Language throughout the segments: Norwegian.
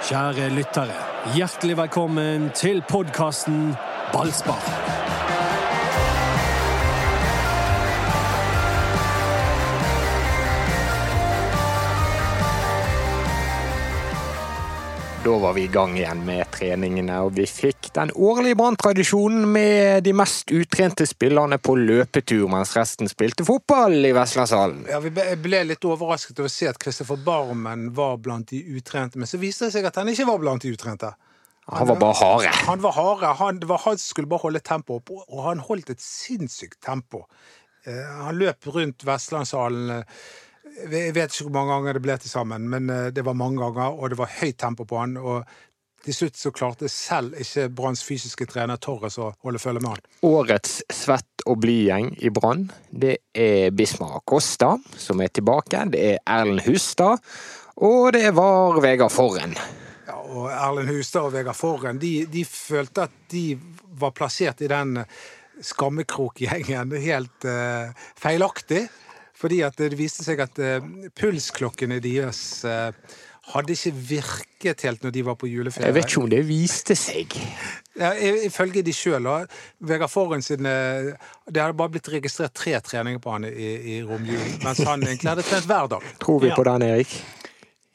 Kjære lyttere, hjertelig velkommen til podkasten Ballspar. Da var vi i gang igjen med treningene, og vi fikk den årlige Brann-tradisjonen med de mest utrente spillerne på løpetur, mens resten spilte fotball i Vestlandshallen. Ja, Vi ble- litt overrasket over å se at Kristoffer Barmen var blant de utrente, men så viste det seg at han ikke var blant de utrente. Han var bare harde. Han var harde. Han, var han skulle bare holde tempoet oppe, og han holdt et sinnssykt tempo. Eh, han løp rundt Vestlandshallen eh, Jeg vet ikke hvor mange ganger det ble til sammen, men eh, det var mange ganger, og det var høyt tempo på han. og til slutt så klarte selv ikke Branns fysiske trener Torres å holde følge med han. Årets svett og blid-gjeng i Brann, det er Bismar Acosta, som er tilbake. Det er Erlend Hustad, og det var Vegard Forren. Ja, og Erlend Hustad og Vegard Forren de, de følte at de var plassert i den skammekrokgjengen helt uh, feilaktig. Fordi at det viste seg at uh, pulsklokkene deres eh, hadde ikke virket helt når de var på juleferie. Jeg vet ikke om det viste seg. Ja, Ifølge de sjøl, Vegard Forhen sin eh, Det hadde bare blitt registrert tre treninger på han i, i romjulen, mens han egentlig hadde trent hver dag. Tror vi Ja. på den, Erik?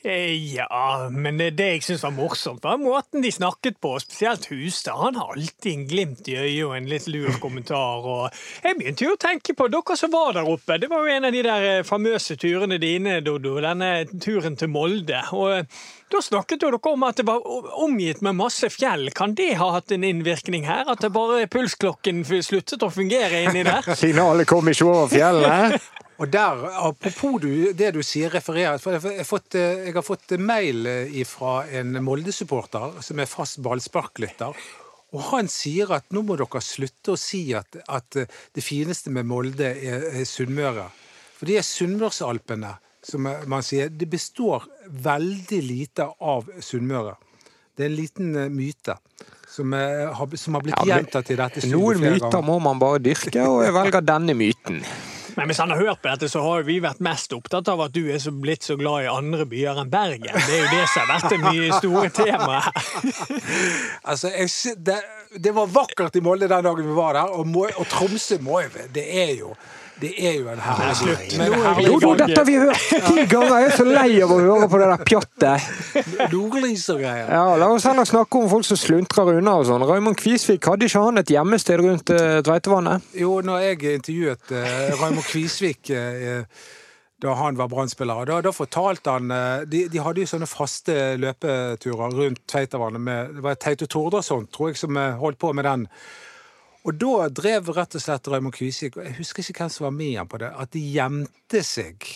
Eh, Ja, men det, jeg syns var morsomt, var måten de snakket på. Spesielt Hustad. Han har alltid en glimt i øyet og en litt lur kommentar. Og jeg begynte jo å tenke på dere som var der oppe. Det var jo en av de der eh, famøse turene dine, Dodo. Denne turen til Molde. Og eh, da snakket jo dere om at det var omgitt med masse fjell. Kan det ha hatt en innvirkning her? At det bare pulsklokken sluttet å fungere inni der? Signalet kom ikke over fjellet. Og der, apropos du, det du sier, refererer for jeg, har fått, eh, jeg har fått mail fra en Molde-supporter som er fast ballsparklytter. Og han sier at nå må dere slutte å si at, at eh, det fineste med Molde er, er Sunnmøre. For de er Sunnmørsalpene, som eh, man sier. Det består veldig lite av Sunnmøre. Det er en liten eh, myte som, er, har, som har blitt Ja, gjentatt i dette Noen myter må man bare dyrke, og jeg velger denne myten. Men hvis han har hørt på dette, så har vi vært mest opptatt av at du er så blitt så glad i andre byer enn Bergen. Det er jo det som har vært det mye store temaet. Altså, jeg, det, det var vakkert i Molde den dagen vi var der, og, og Tromsø må jo Det er jo det er jo en herlig slutt. Jo, jo, dette har vi hørt ti ganger! Jeg er så lei av å høre på det der pjattet. nordlys og greier. Ja, La oss heller snakke om folk som sluntrer unna og sånn. Raymond Kvisvik, hadde ikke han et hjemmested rundt uh, Tveitevannet? Jo, når jeg intervjuet uh, Raymond Kvisvik uh, da han var Brann-spiller, da, da fortalte han eh, de, de hadde jo sånne faste løpeturer rundt Tveitavannet med Det var Teito Tordarsson, tror jeg, som eh, holdt på med den. Og da drev rett og slett Raymond Kvisvik, og jeg husker ikke hvem som var med han på det, at de gjemte seg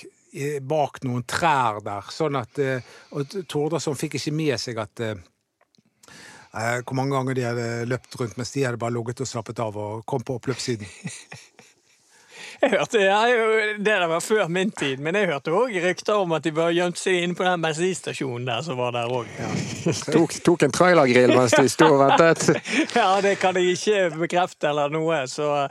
bak noen trær der, sånn at eh, Og Tordarsson fikk ikke med seg at eh, eh, hvor mange ganger de hadde løpt rundt mens de hadde bare ligget og slappet av og kom på oppløpssiden. Jeg hørte, ja, jo, Det der var før min tid, men jeg hørte òg rykter om at de bare gjemte seg inne på den bensinstasjonen der som var der òg. Tok, tok en trailergrill mens de sto og ventet. Ja, det kan jeg ikke bekrefte eller noe, så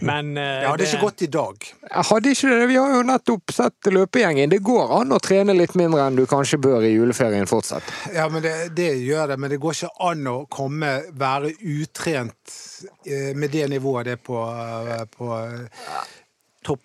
Men uh, Ja, det er ikke godt i dag. Jeg hadde ikke det. Vi har jo nettopp sett løpegjengen. Det går an å trene litt mindre enn du kanskje bør i juleferien fortsatt. Ja, men det, det gjør det, men det går ikke an å komme, være utrent eh, med det nivået det er på, eh, på Jo,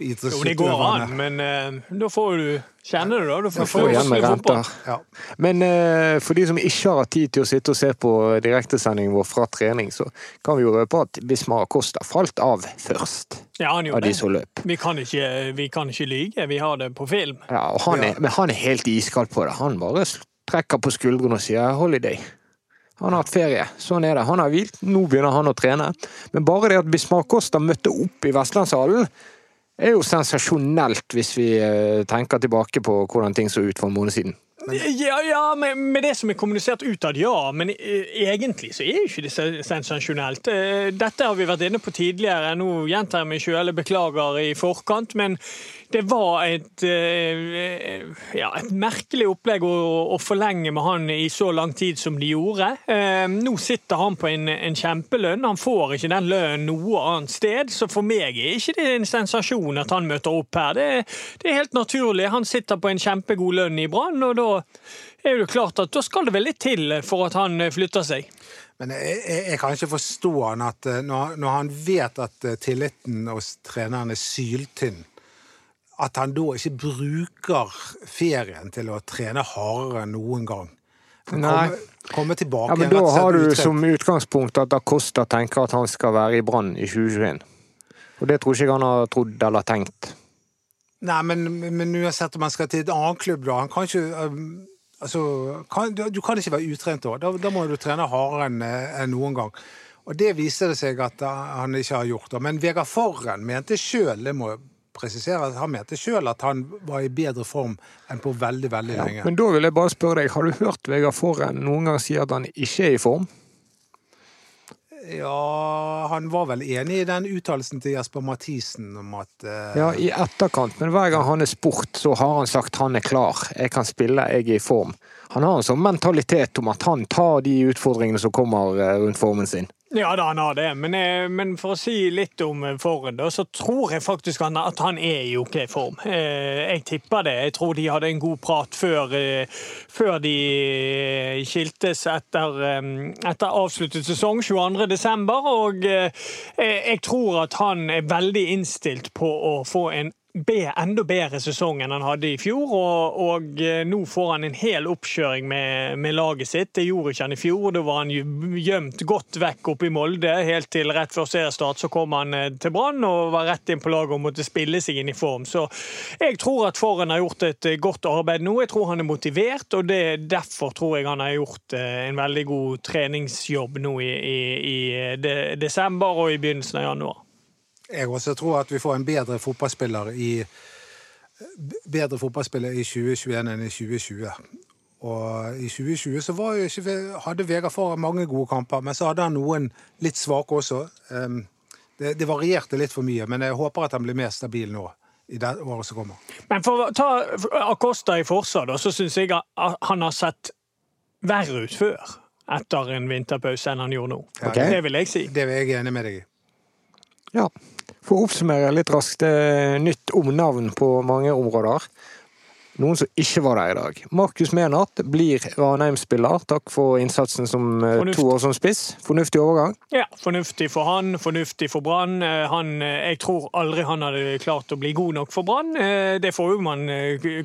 det går an, men uh, da får du kjenne det, da. Du får, Får igjen med renter. Ja. Men uh, for de som ikke har hatt tid til å sitte og se på direktesendingen vår fra trening, så kan vi jo røpe at Bismar Costa falt av først Ja, han av gjorde de det. som løp. Vi kan, ikke, vi kan ikke lyge, vi har det på film. Ja, og han er, men han er helt iskald på det. Han bare trekker på skuldrene og sier 'holiday'. Han har hatt ferie. Sånn er det. Han har hvilt, nå begynner han å trene. Men bare det at Bismar Costa møtte opp i Vestlandshallen, er jo sensasjonelt hvis vi eh, tenker tilbake på hvordan ting så ut for en måned siden. Ja, ja med, med det som er kommunisert utad, ja. Men eh, egentlig så er ikke det sensasjonelt. Eh, Dette har vi vært inne på tidligere. Nå gjentar jeg meg sjøl, beklager i forkant. Men det var et, eh, ja, et merkelig opplegg å, å, forlenge med han i så lang tid som de gjorde. Eh, nå sitter han på en, en, kjempelønn. Han får ikke den lønnen noe annet sted, så for meg er ikke det en sensasjon at han møter opp her. Det, det er helt naturlig. Han sitter på en kjempegod lønn i Brann, og da er det klart at da skal det vel litt til for at han flytter seg. Men jeg, jeg, jeg, kan ikke forstå han at når, når han vet at tilliten hos treneren er syltynn at han da ikke bruker ferien til å trene hardere enn noen gang. Komme, komme tilbake ja, men Da har du som utgangspunkt at Acosta tenker at han skal være i Brann i 2021. Og det tror ikke jeg han har trodd eller tenkt. Nei, men, men uansett om han skal til et annet klubb, da Han kan ikke um, altså, kan, Du kan ikke være utrent da. da. Da må du trene hardere enn en noen gang. Og det viser det seg at han ikke har gjort. Men Vegard Forren mente sjøl, det må presisere at han mente sjøl at han var i bedre form enn på veldig veldig lenge. Ja, men da vil jeg bare spørre deg, har du hørt Vegard Forren noen gang si at han ikke er i form? Ja, han var vel enig i den uttalelsen til Jesper Mathisen om at uh... Ja, i etterkant, men hver gang han er spurt, så har han sagt han er klar, jeg kan spille, jeg er i form. Han har en sånn mentalitet om at han tar de utfordringene som kommer eh, rundt formen sin. Ja da, han har det, men, eh, men, for å si litt om eh, Forren, så tror jeg faktisk at han er i OK form. Eh, jeg tipper det. Jeg tror de hadde en god prat før, før de skiltes etter, etter avsluttet sesong 22.12. Og jeg tror at han er veldig innstilt på å få en enda bedre sesong enn han hadde i fjor. Og, og eh, nå får han en hel oppkjøring med, med, laget sitt. Det gjorde ikke han i fjor. Da var han gjemt godt vekk oppe i Molde. Helt til rett før seriestart så kom han eh, til Brann og var rett inn på laget og måtte spille seg inn i form. Så jeg tror at Forhen har gjort et eh, godt arbeid nå. Jeg tror han er motivert, og det, derfor tror jeg han har gjort en veldig god treningsjobb nå i, i, i desember og i begynnelsen av januar. Jeg også tror at vi får en bedre fotballspiller i bedre fotballspiller i 2021 enn i 2020. Og I 2020 så var jo ikke, hadde Vegard Farah mange gode kamper, men så hadde han noen litt svake også. Det, det, varierte litt for mye, men jeg håper at han blir mer stabil nå. i det året som kommer. Men for å ta Acosta i forsvar, så syns jeg at han har sett verre ut før etter en vinterpause enn han gjorde nå. Okay. Det vil jeg si. Det er jeg enig med deg i. Ja. For å oppsummere litt raskt, nytt om navn på mange områder. Noen som ikke var der i dag. Markus Menart blir Ranheim-spiller. Takk for innsatsen som eh, fornuftig. to år som spiss. Fornuftig overgang? Ja, fornuftig for han, fornuftig for Brann. Eh, eh, jeg tror aldri han hadde klart å bli god nok for Brann. Det får jo man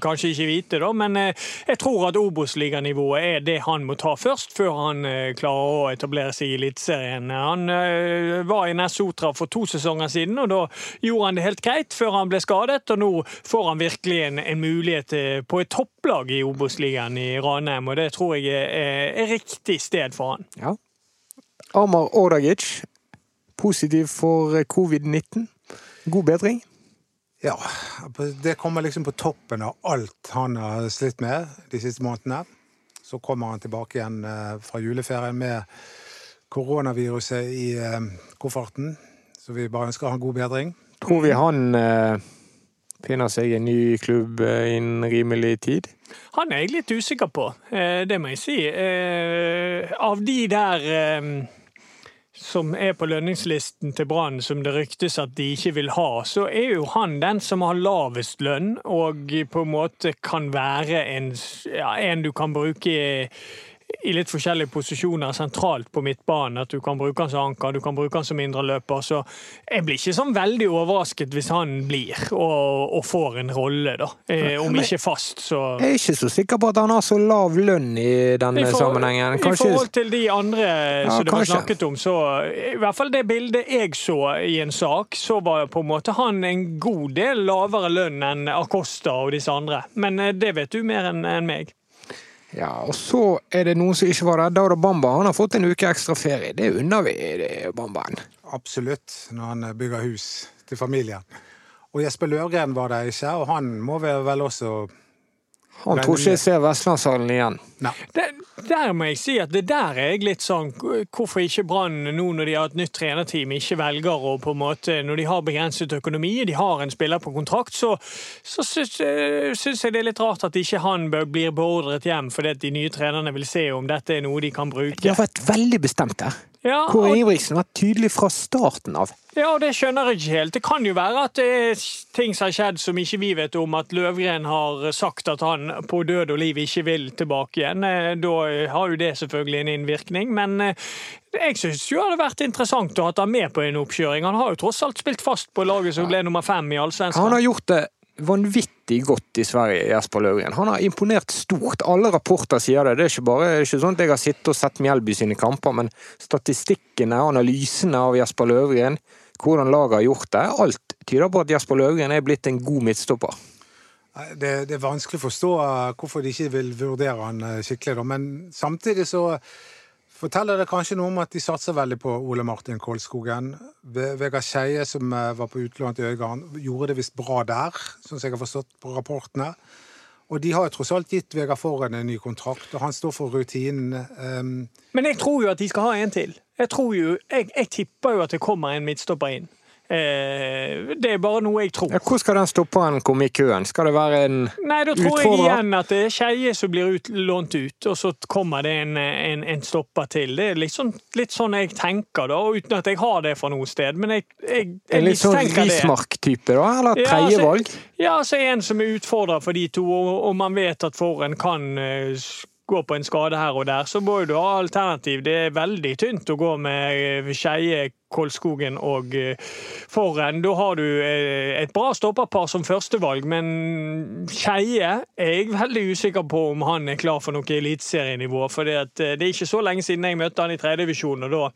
kanskje ikke vite, da, men jeg tror at Obos-liganivået er det han må ta først, før han klarer å etablere seg i Eliteserien. Han var i Ness Sotra for to sesonger siden, og da gjorde han det helt greit før han ble skadet, og nå får han virkelig en, en mulighet til på et topplag i Obos-ligaen i Ranheim, og det tror jeg er, er riktig sted for han. Ja. Amar Ordagic, positiv for eh, covid-19. God bedring? Ja, det kommer liksom på toppen av alt han har slitt med de siste månedene. Så kommer han tilbake igjen eh, fra juleferien med koronaviruset i kofferten. Så vi bare ønsker han god bedring. Tror vi han finner seg en ny klubb eh, innen rimelig tid? Han er jeg litt usikker på, eh, det må jeg si. Eh, av de der som er på lønningslisten til Brann, som det ryktes at de ikke vil ha, så er jo han den som har lavest lønn, og på en måte kan være en, ja, en du kan bruke i litt forskjellige posisjoner sentralt på midtbanen. At du kan bruke han som anker, du kan bruke han som indreløper. Så jeg blir ikke sånn veldig overrasket hvis han blir og, og får en rolle, da. Eh, om ikke fast, så Jeg er ikke så sikker på at han har så lav lønn i denne I for, sammenhengen. Kanskje... I forhold til de andre ja, som det var snakket om, så i hvert fall det bildet jeg så i en sak, så var på en måte han en god del lavere lønn enn Acosta og disse andre. Men eh, det vet du mer enn meg. Ja, og så er det noen som ikke var der. Dauda Bamba han har fått en uke ekstra ferie. Det unner vi det, Bambaen. Absolutt, når han bygger hus til familien. Og Jesper Løvgren var der ikke, og han må vel også Han tror ikke jeg ser Vestlandshallen igjen. Nei. Der, der må jeg si at det der er jeg litt sånn Hvorfor ikke Brann nå når de har et nytt trenerteam, ikke velger å på en måte Når de har begrenset økonomi, de har en spiller på kontrakt, så, så syns, eh, syns jeg det er litt rart at ikke han bør- blir beordret hjem fordi at de nye trenerne vil se om dette er noe de kan bruke. De har vært veldig bestemt der. Ja, Kåre og- Ingebrigtsen var tydelig fra starten av. Ja, det skjønner jeg ikke helt. Det kan jo være at det er ting som har skjedd som ikke vi vet om. At Løvgren har sagt at han på død og liv ikke vil tilbake igjen. Eh, Da har jo det selvfølgelig en innvirkning. Men eh, jeg syns jo det hadde vært interessant å ha ham med på en oppkjøring. Han har jo tross alt spilt fast på laget som ble nummer fem i Han har gjort det vanvittig godt i Sverige, Jesper Løvgren. Han har imponert stort. Alle rapporter sier det. Det er ikke bare er ikke sånn at jeg har sittet og sett Mjelby sine kamper, men statistikkene, analysene av Jesper Løvgren, hvordan laget har gjort det, alt tyder på at Jesper Løvgren er blitt en god midtstopper. Det, det er vanskelig å forstå eh, hvorfor de ikke vil vurdere han eh, skikkelig, da. Men samtidig så forteller det kanskje noe om at de satser veldig på Ole Martin Kolskogen. Vegard Skeie, som eh, var på utlån til Øygarden, gjorde det visst bra der, sånn som jeg har forstått på rapportene. Og de har jo tross alt gitt Vegard Forhen en ny kontrakt, og han står for rutinen. Um, Men jeg tror jo at de skal ha en til. Jeg tror jo, jeg, jeg tipper jo at det kommer en midtstopper inn. Eh, det er bare noe jeg tror. Ja, hvor skal den stopperen komme i køen? Skal det være en Nei, da tror jeg igjen at det er Skeie som blir ut, lånt ut, og så kommer det en, en, en stopper til. Det er litt sånn, litt sånn jeg tenker, da, uten at jeg har det fra noe sted. Men jeg, jeg, jeg en litt sånn. Rismark-type, da? Eller Ja, tredjevalg? altså- Ja, altså en som er utfordrer for de to, og, og man vet at Forhen kan eh, s- gå på en skade her og der, så må du ha alternativ. Det er veldig tynt å gå med eh, Skeie, Kolskogen og Forren. Da har du eh, et bra stopperpar som førstevalg, men Skeie er jeg veldig usikker på om han er klar for noe eliteserienivå. For det, eh, er ikke så lenge siden jeg møtte han i tredjedivisjon, og da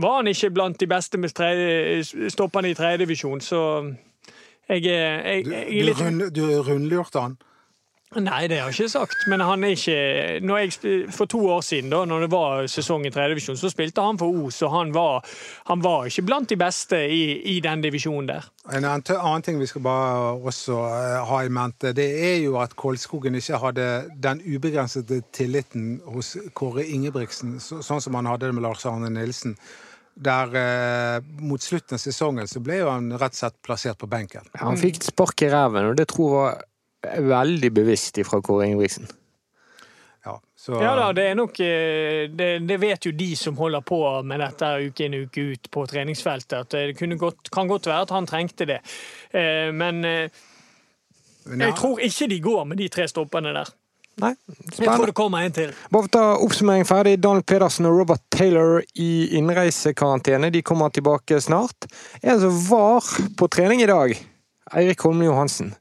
var han ikke blant de beste stopperne i tredjedivisjon, så jeg jeg, jeg er du, rund, du rundlurte han. Nei, det har jeg ikke sagt. Men han er ikke når jeg, For to år siden, da når det var sesong i tredjedivisjon, så spilte han for Os, og han var, han var ikke blant de beste i, i den divisjonen der. En annen, ting vi skal bare også eh, ha i mente, det er jo at Kolskogen ikke hadde den ubegrensede tilliten hos Kåre Ingebrigtsen, så, sånn som han hadde det med Lars Arne Nilsen. Der eh, mot slutten av sesongen så ble jo han rett og slett plassert på benken. Han fikk spark i ræven, og det tror jeg veldig bevisst fra Kåre Ingebrigtsen. Ja, så, Ja da, det er nok eh, det, det vet jo de som holder på med dette uke inn uke ut på treningsfeltet, at det kunne godt, kan godt være at han trengte det. Eh, Men eh, Men ja, jeg tror ikke de går med de tre stoppene der. Nei, Jeg tror det kommer en til. Bare for å ta oppsummering ferdig. Donald Pedersen og Robert Taylor i innreisekarantene. De kommer tilbake snart. En som var på trening i dag, Eirik Holmen Johansen,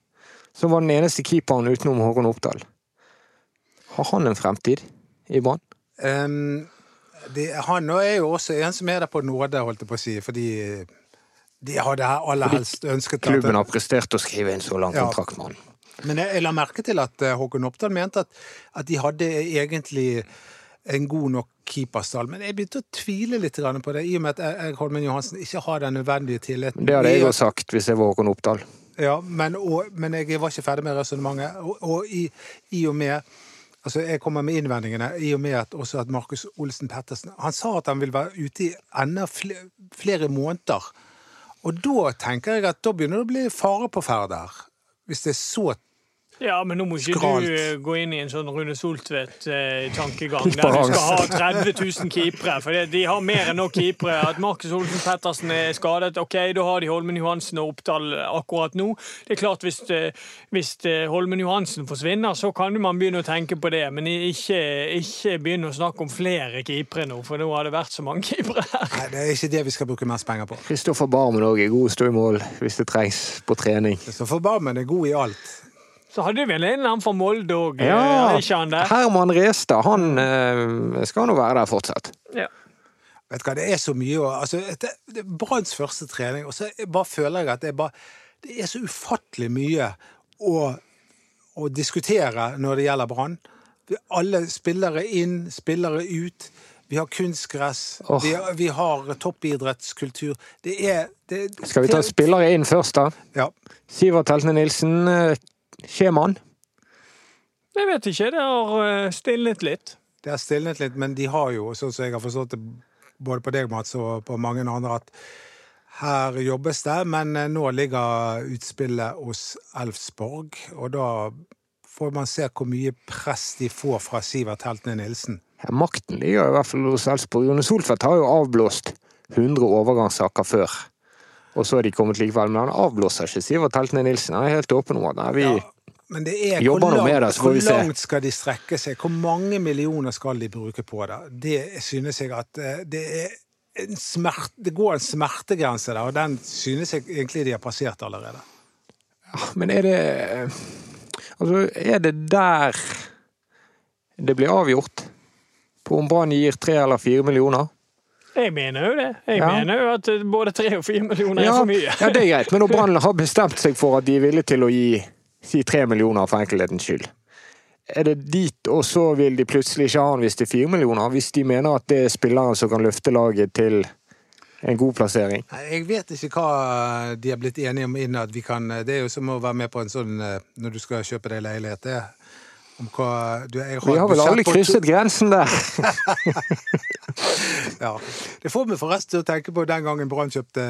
som var den eneste keeperen utenom Håkon Oppdal. Har han en fremtid i Brann? Um, han er jo også en som er der på nåde, holdt jeg på å si, fordi de hadde aller helst ønsket at Klubben har prestert å skrive inn så lang kontrakt med han. Men jeg, jeg la merke til at eh, Håkon Oppdal mente at, at de hadde egentlig en god nok keeperstall. Men jeg begynte å tvile litt på det, i og med at jeg, Holmen Johansen ikke har den nødvendige tilliten. Det hadde jeg jo sagt hvis jeg var Håkon Oppdal. Ja, men, og, men jeg var ikke ferdig med resonnementet. Og, og i, i og med Altså, Jeg kommer med innvendingene i og med at også at Markus Olsen Pettersen Han sa at han vil være ute i enda flere, flere måneder. Og da tenker jeg at da begynner det å bli fare på ferde her. Hvis det er så Ja, men nå må ikke Skralt. du eh, gå inn i en sånn Rune Soltvedt-tankegang der du skal ha 30 000 keepere. For det- de har mer enn nok keepere. At Markus Olsen Pettersen er skadet, OK, da har de Holmen Johansen og Oppdal akkurat nå. Det er klart Hvis, eh, hvis eh, Holmen Johansen forsvinner, så kan man begynne å tenke på det. Men ikke, ikke begynne å snakke om flere keepere nå, for nå har det vært så mange keepere her. Nei, det er ikke det vi skal bruke mest penger på. Kristoffer Barmen òg er god å stå i mål hvis det trengs på trening. Kristoffer Barmen er god i alt. Så hadde vi vel en eller annen fra Molde òg, Ja, ikke han der? Herman Restad, han eh, skal nå være der fortsatt. Ja. Vet du hva, Det er så mye å altså, Det, det er Branns første trening, og så bare føler jeg at det er, bare, det er så ufattelig mye å, å diskutere når det gjelder Brann. Alle spillere inn, spillere ut. Vi har kunstgress. oh. Vi, har- vi har toppidrettskultur. Det er det, Skal vi ta spillere inn først, da? Ja. Sivert Heltene Nilsen, Skjemann. Jeg vet ikke. Det har eh, stilnet litt. Det har stilnet litt, men de har jo, sånn som jeg har forstått det både på deg, Mats, og på mange andre, at her jobbes det, men eh, nå ligger utspillet hos Elfsborg, og da får man se hvor mye press de får fra Sivert Heltene Nilsen. Ja, makten ligger i hvert fall hos Elfsborg. Jone Soltvedt har jo avblåst 100 overgangssaker før. Og så er de kommet likevel, men han avblåser ikke Sivert Heltene Nilsen. Han er helt åpen om at vi Ja, men det er Jobber nå med det, så får vi hvor langt skal de strekke seg? Hvor mange millioner skal de bruke på det? Det synes jeg at eh, det er en smert, det går en smertegrense der, og den synes jeg egentlig de har passert allerede. Men er det Altså, er det der det blir avgjort? På om Brann gir tre eller fire millioner? Jeg mener jo det. Jeg Ja. mener jo at eh, både tre og fire millioner er for mye. ja, det er greit, men når Brann har bestemt seg for at de er villige til å gi si tre millioner for enkelhetens skyld, er det dit, og så vil de plutselig ikke ha han hvis det er fire millioner? Hvis de mener at det er spilleren som kan løfte laget til en god plassering? Jeg vet ikke hva de har blitt enige om innad. Det er jo som å være med på en sånn eh, når du skal kjøpe deg leilighet. Hva, du, jeg Vi har vel aldri krysset grensen der? Ja. Det får meg forresten til å tenke på den gangen Brann kjøpte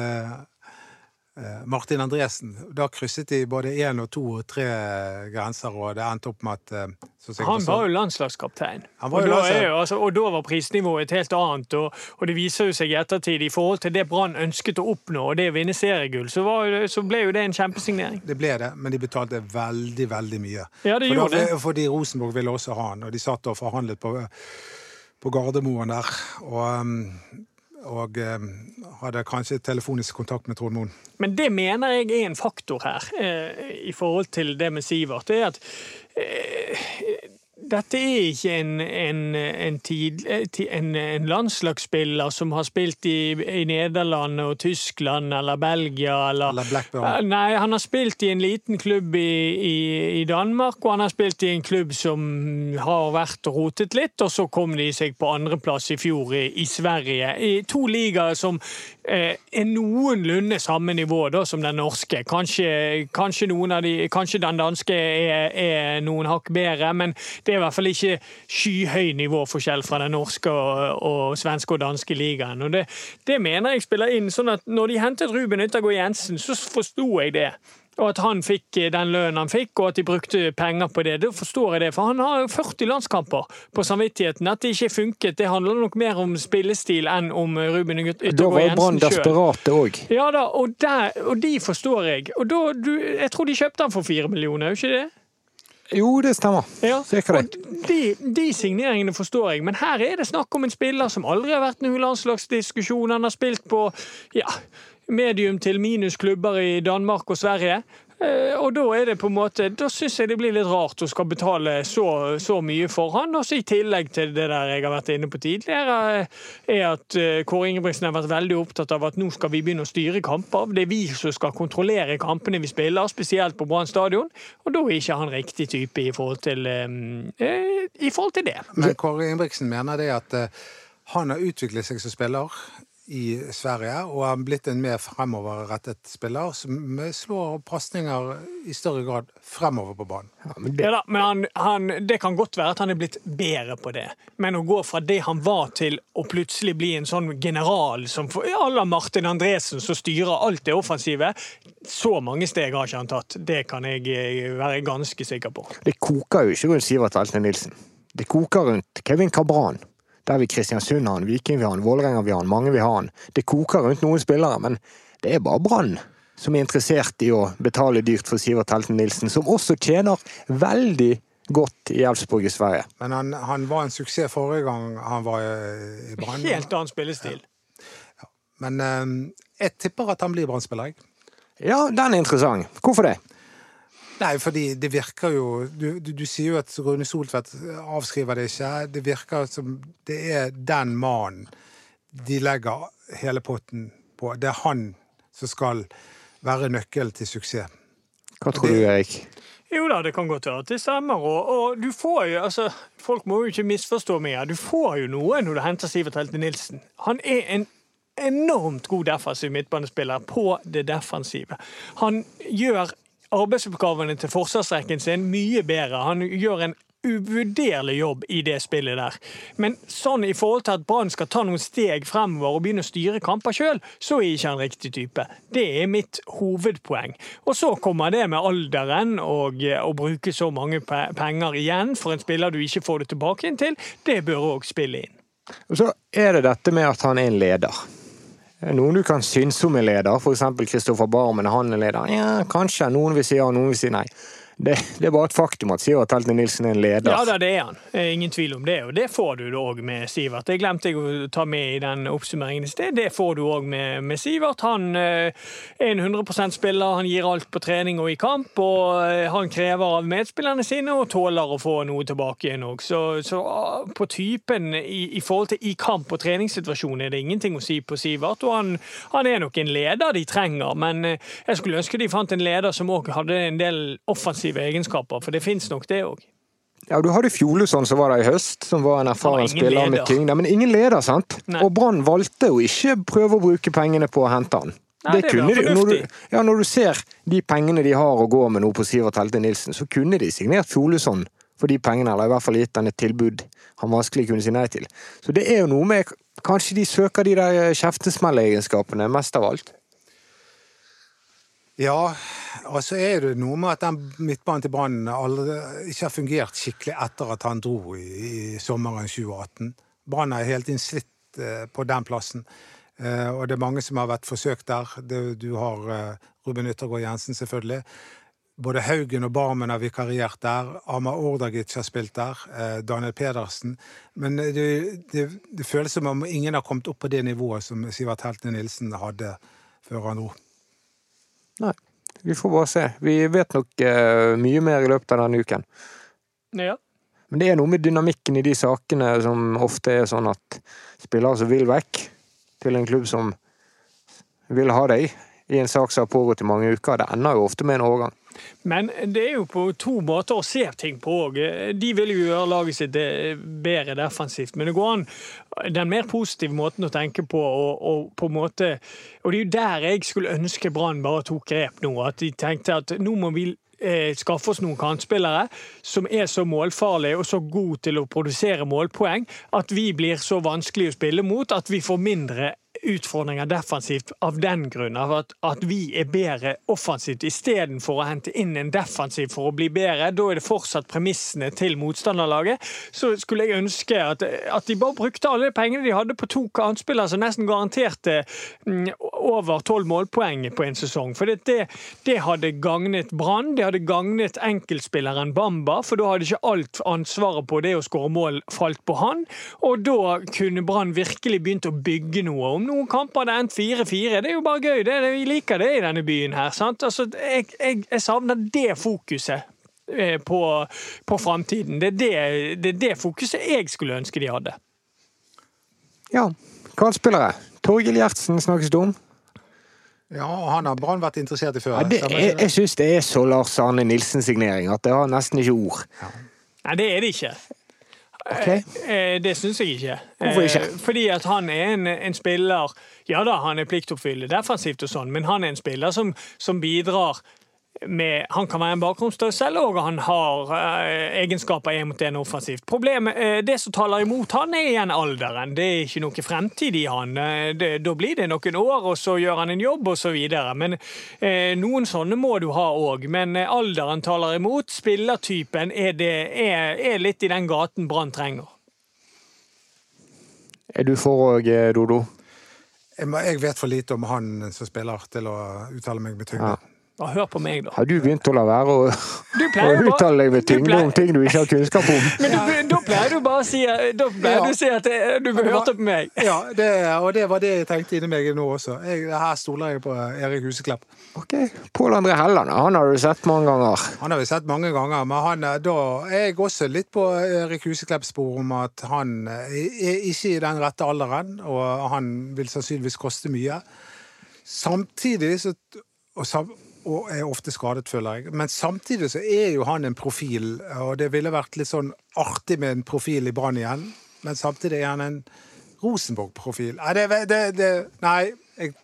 Martin Andresen. Da krysset de både én og to og tre grenser, og det endte opp med at eh, Han var jo landslagskaptein. Var og, jo landslag- jo, altså, og da var prisnivået et helt annet. Og, og det viser jo seg i ettertid, i forhold til det Brann ønsket å oppnå, og det å vinne seriegull, så, var, så ble jo det en kjempesignering. Det ble det, men de betalte veldig, veldig mye. Ja, det For gjorde da- det. Fordi Rosenborg ville også ha han, og de satt og forhandlet på, på Gardermoen der. Og, um, og eh, hadde kanskje telefonisk kontakt med Trond Moen. Men det mener jeg er en faktor her, eh, i forhold til det med Sivert. Det er at eh, dette er ikke en, en, en, tid, eh, en, en landslagsspiller som har spilt i, i Nederland og Tyskland eller Belgia eller Eller Blackburn. Eh, Nei, han har spilt i en liten klubb i, i, i Danmark, og han har spilt i en klubb som har vært rotet litt, og så kom de seg på andreplass i fjor i, i Sverige. I to ligaer som eh, er noenlunde samme nivå da, som den norske. Kanskje, kanskje, de, kanskje den danske er, er noen hakk bedre, men det i hvert fall ikke skyhøy nivåforskjell fra den norske og, og svenske og danske ligaen. Og det, det mener jeg spiller inn. sånn at når de hentet Ruben Yttergård Jensen, så forsto jeg det. Og at han fikk den lønnen han fikk, og at de brukte penger på det. Da forstår jeg det, for han har jo 40 landskamper på samvittigheten. At det ikke funket, det handler nok mer om spillestil enn om Ruben Yttergård Jensen sjøl. Da Jensen Brann desperate òg. Ja da, og, der, og de forstår jeg. Og da, du, jeg tror de kjøpte han for fire millioner, er jo ikke det? Jo, det stemmer. Ja, det. de, de signeringene forstår jeg, men her er det snakk om en spiller som aldri har vært noen landslagsdiskusjon. Han har spilt på ja, medium til minusklubber i Danmark og Sverige. Eh, Og da er det på en måte, da syns jeg det blir litt rart å skal betale så, så mye for han. Og så I tillegg til det der jeg har vært inne på tidligere, eh, er at eh, Kåre Ingebrigtsen har vært veldig opptatt av at nå skal vi begynne å styre kamper. Det er vi som skal kontrollere kampene vi spiller, spesielt på Brann stadion. Og da er ikke han riktig type i forhold til, i forhold til det. Men Kåre Ingebrigtsen mener det at han har utviklet seg som spiller i Sverige, og har blitt en mer fremoverrettet spiller som slår pasninger i større grad fremover på banen. Ja, men det, Ja da, men han, han, Det kan godt være at han er blitt bedre på det, men å gå fra det han var til å plutselig bli en sånn general som for alla Martin Andresen som styrer alt det offensive, så mange steg har ikke han tatt. Det kan jeg eh, være ganske sikker på. det koker jo ikke rundt Sivert Alte Nilsen. Det koker rundt Kevin Cabran. Der vil Kristiansund ha han, Viking vil ha han, Vålerenga vil ha han, mange vil ha han. Det koker rundt noen spillere, men det er bare Brann som er interessert i å betale dyrt for Sivert Helten Nilsen, som også tjener veldig godt i Elfsborg i Sverige. Men han, han var en suksess forrige gang han var i Brann. Helt annen spillestil. Men eh, jeg tipper at han blir Brann-spiller, jeg. Ja, den er interessant. Hvorfor det? Nei, fordi det virker jo Du, du, du sier jo at Rune Soltvedt avskriver det ikke. Det virker som det er den mannen de legger hele potten på. Det er han som skal være nøkkelen til suksess. Hva tror du, Erik? Jo da, det kan godt være at det stemmer. Og, og du får jo, altså, Folk må jo ikke misforstå meg. Du får jo noe når du henter Sivert Helte Nilsen. Han er en enormt god defensiv midtbanespiller på det defensive. Han gjør arbeidsoppgavene til forsvarsrekken sin mye bedre. Han gjør en uvurderlig jobb i det spillet der. Men sånn i forhold til at Brann skal ta noen steg fremover og begynne å styre kamper sjøl, så er ikke han riktig type. Det er mitt hovedpoeng. Og så kommer det med alderen og eh, å bruke så mange penger igjen for en spiller du ikke får det tilbake inn til. Det bør òg spille inn. Og så er det dette med at han er en leder. Noen du kan synes om er leder, f.eks. Kristoffer Barmen, han er leder? Ja, kanskje. Noen vil si ja, noen vil si nei. Det, det er bare et faktum at Sivert Helte Nilsen er en leder. Ja da, det er han. Ingen tvil om det. Og det får du òg med Sivert. Det glemte jeg å ta med i den oppsummeringen i sted. Det får du òg med, med Sivert. Han eh, er en 100% spiller, han gir alt på trening og i kamp. Og eh, han krever av medspillerne sine og tåler å få noe tilbake igjen òg. Så, så ah, på typen i, i forhold til i kamp og treningssituasjon er det ingenting å si på Sivert. Og han, han er nok en leder de trenger, men eh, jeg skulle ønske de fant en leder som òg hadde en del offensive egenskaper, for det fins nok det òg. Ja, Du hadde Fjolesson som var der i høst, som var en erfaren var spiller med tyngde. Men ingen leder, sant? Nei. Og Brann valgte å ikke prøve å bruke pengene på å hente han. Nei, det var kunne de, når, du, ja, når du ser de pengene de har å gå med nå på Sivert Helte Nilsen, så kunne de signert Fjolesson for de pengene, eller i hvert fall gitt han et tilbud han vanskelig kunne si nei til. Så det er jo noe med Kanskje de søker de der kjeftesmellegenskapene mest av alt. Ja, og så er det noe med at den midtbanen til Brann ikke har fungert skikkelig etter at han dro i, i sommeren 2018. Brann er helt innslitt eh, på den plassen. Eh, og det er mange som har vært forsøkt der. Du har eh, Ruben Yttergård Jensen, selvfølgelig. Både Haugen og Barmen har vikariert der. Amar Ordagic har spilt der. Daniel Pedersen. Men det, det, det føles som om ingen har kommet opp på det nivået som Sivert Heltene Nilsen hadde før han dro. Nei, vi får bare se. Vi vet nok uh, mye mer i løpet av denne uken. Ja. Men det er noe med dynamikken i de sakene som ofte er sånn at spillere som vil vekk til en klubb som vil ha deg, i en sak som har pågått i mange uker, det ender jo ofte med en overgang. Men det er jo på to måter å se ting på òg. De vil jo gjøre laget sitt eh, bedre defensivt, men det går an den mer positive måten å tenke på. Og, og på måte, og det er jo der jeg skulle ønske Brann bare tok grep nå. At de tenkte at nå må vi eh, skaffe oss noen kantspillere som er så målfarlige og så gode til å produsere målpoeng at vi blir så vanskelig å spille mot at vi får mindre utfordringer defensivt av den grunn. Av at, at vi er bedre offensivt istedenfor å hente inn en defensiv for å bli bedre. Da er det fortsatt premissene til motstanderlaget. Så skulle jeg ønske at, at de bare brukte alle de pengene de hadde på to kantspillere som nesten garanterte mm, over tolv målpoeng på en sesong. For det, det, det hadde gagnet Brann. Det hadde gagnet enkeltspilleren Bamba, for da hadde ikke alt ansvaret på det å skåre mål falt på han. Og da kunne Brann virkelig begynt å bygge noe. Om noen kamper det endt 4-4, det er jo bare gøy. Det, det, vi liker det i denne byen her. sant? Altså, jeg, jeg, jeg savner det fokuset eh, på, på framtiden. Det er det, det det fokuset jeg skulle ønske de hadde. Ja, kantspillere. Torgill Gjertsen snakkes det om. Ja, og han har Brann vært interessert i før. Ja, det det? jeg syns det er så Lars Arne Nilsen-signering at det har nesten ikke ord. Nei, det er det ikke. Ok? Eh, Det syns jeg ikke. Hvorfor ikke? Eh, Fordi at han er en, en spiller Ja da, han er pliktoppfyllende defensivt, og sånn, men han er en spiller som, som bidrar med Han kan være en bakgrunnsdødsel, og han har eh, egenskaper én mot én offensivt. Problemet, eh, Det som taler imot han, er igjen alderen. Det er ikke noe fremtid i han. Eh, det, da blir det noen år, og så gjør han en jobb, og så videre. Men eh, noen sånne må du ha òg. Men eh, alderen taler imot. Spillertypen er, det, er, er litt i den gaten Brann trenger. Er du for òg, Dodo? Jeg, jeg vet for lite om han som spiller, til å uttale meg med tyngde. Ja. Ja, hør på meg, da. Har du begynt å la være å, å uttale deg med tyngde om ting du ikke har kunnskap om? Men du, da pleier du bare å si Da Ja. du si at eh, du hørte på meg. Ja, det, og det var det jeg tenkte inni meg nå også. Jeg, her stoler jeg på Erik Huseklepp. Ok, Pål André Helland, han har du sett mange ganger. Han har vi sett mange ganger, men han, er- da er jeg også litt på Erik Huseklepps spor om at han er ikke i den rette alderen, og han vil sannsynligvis koste mye. Samtidig så og, sam, og er ofte skadet, føler jeg. Men samtidig så er jo han en profil, og det ville vært litt sånn artig med en profil i Brann igjen. Men samtidig er han en Rosenborg-profil. Nei, det, det, det, nei jeg,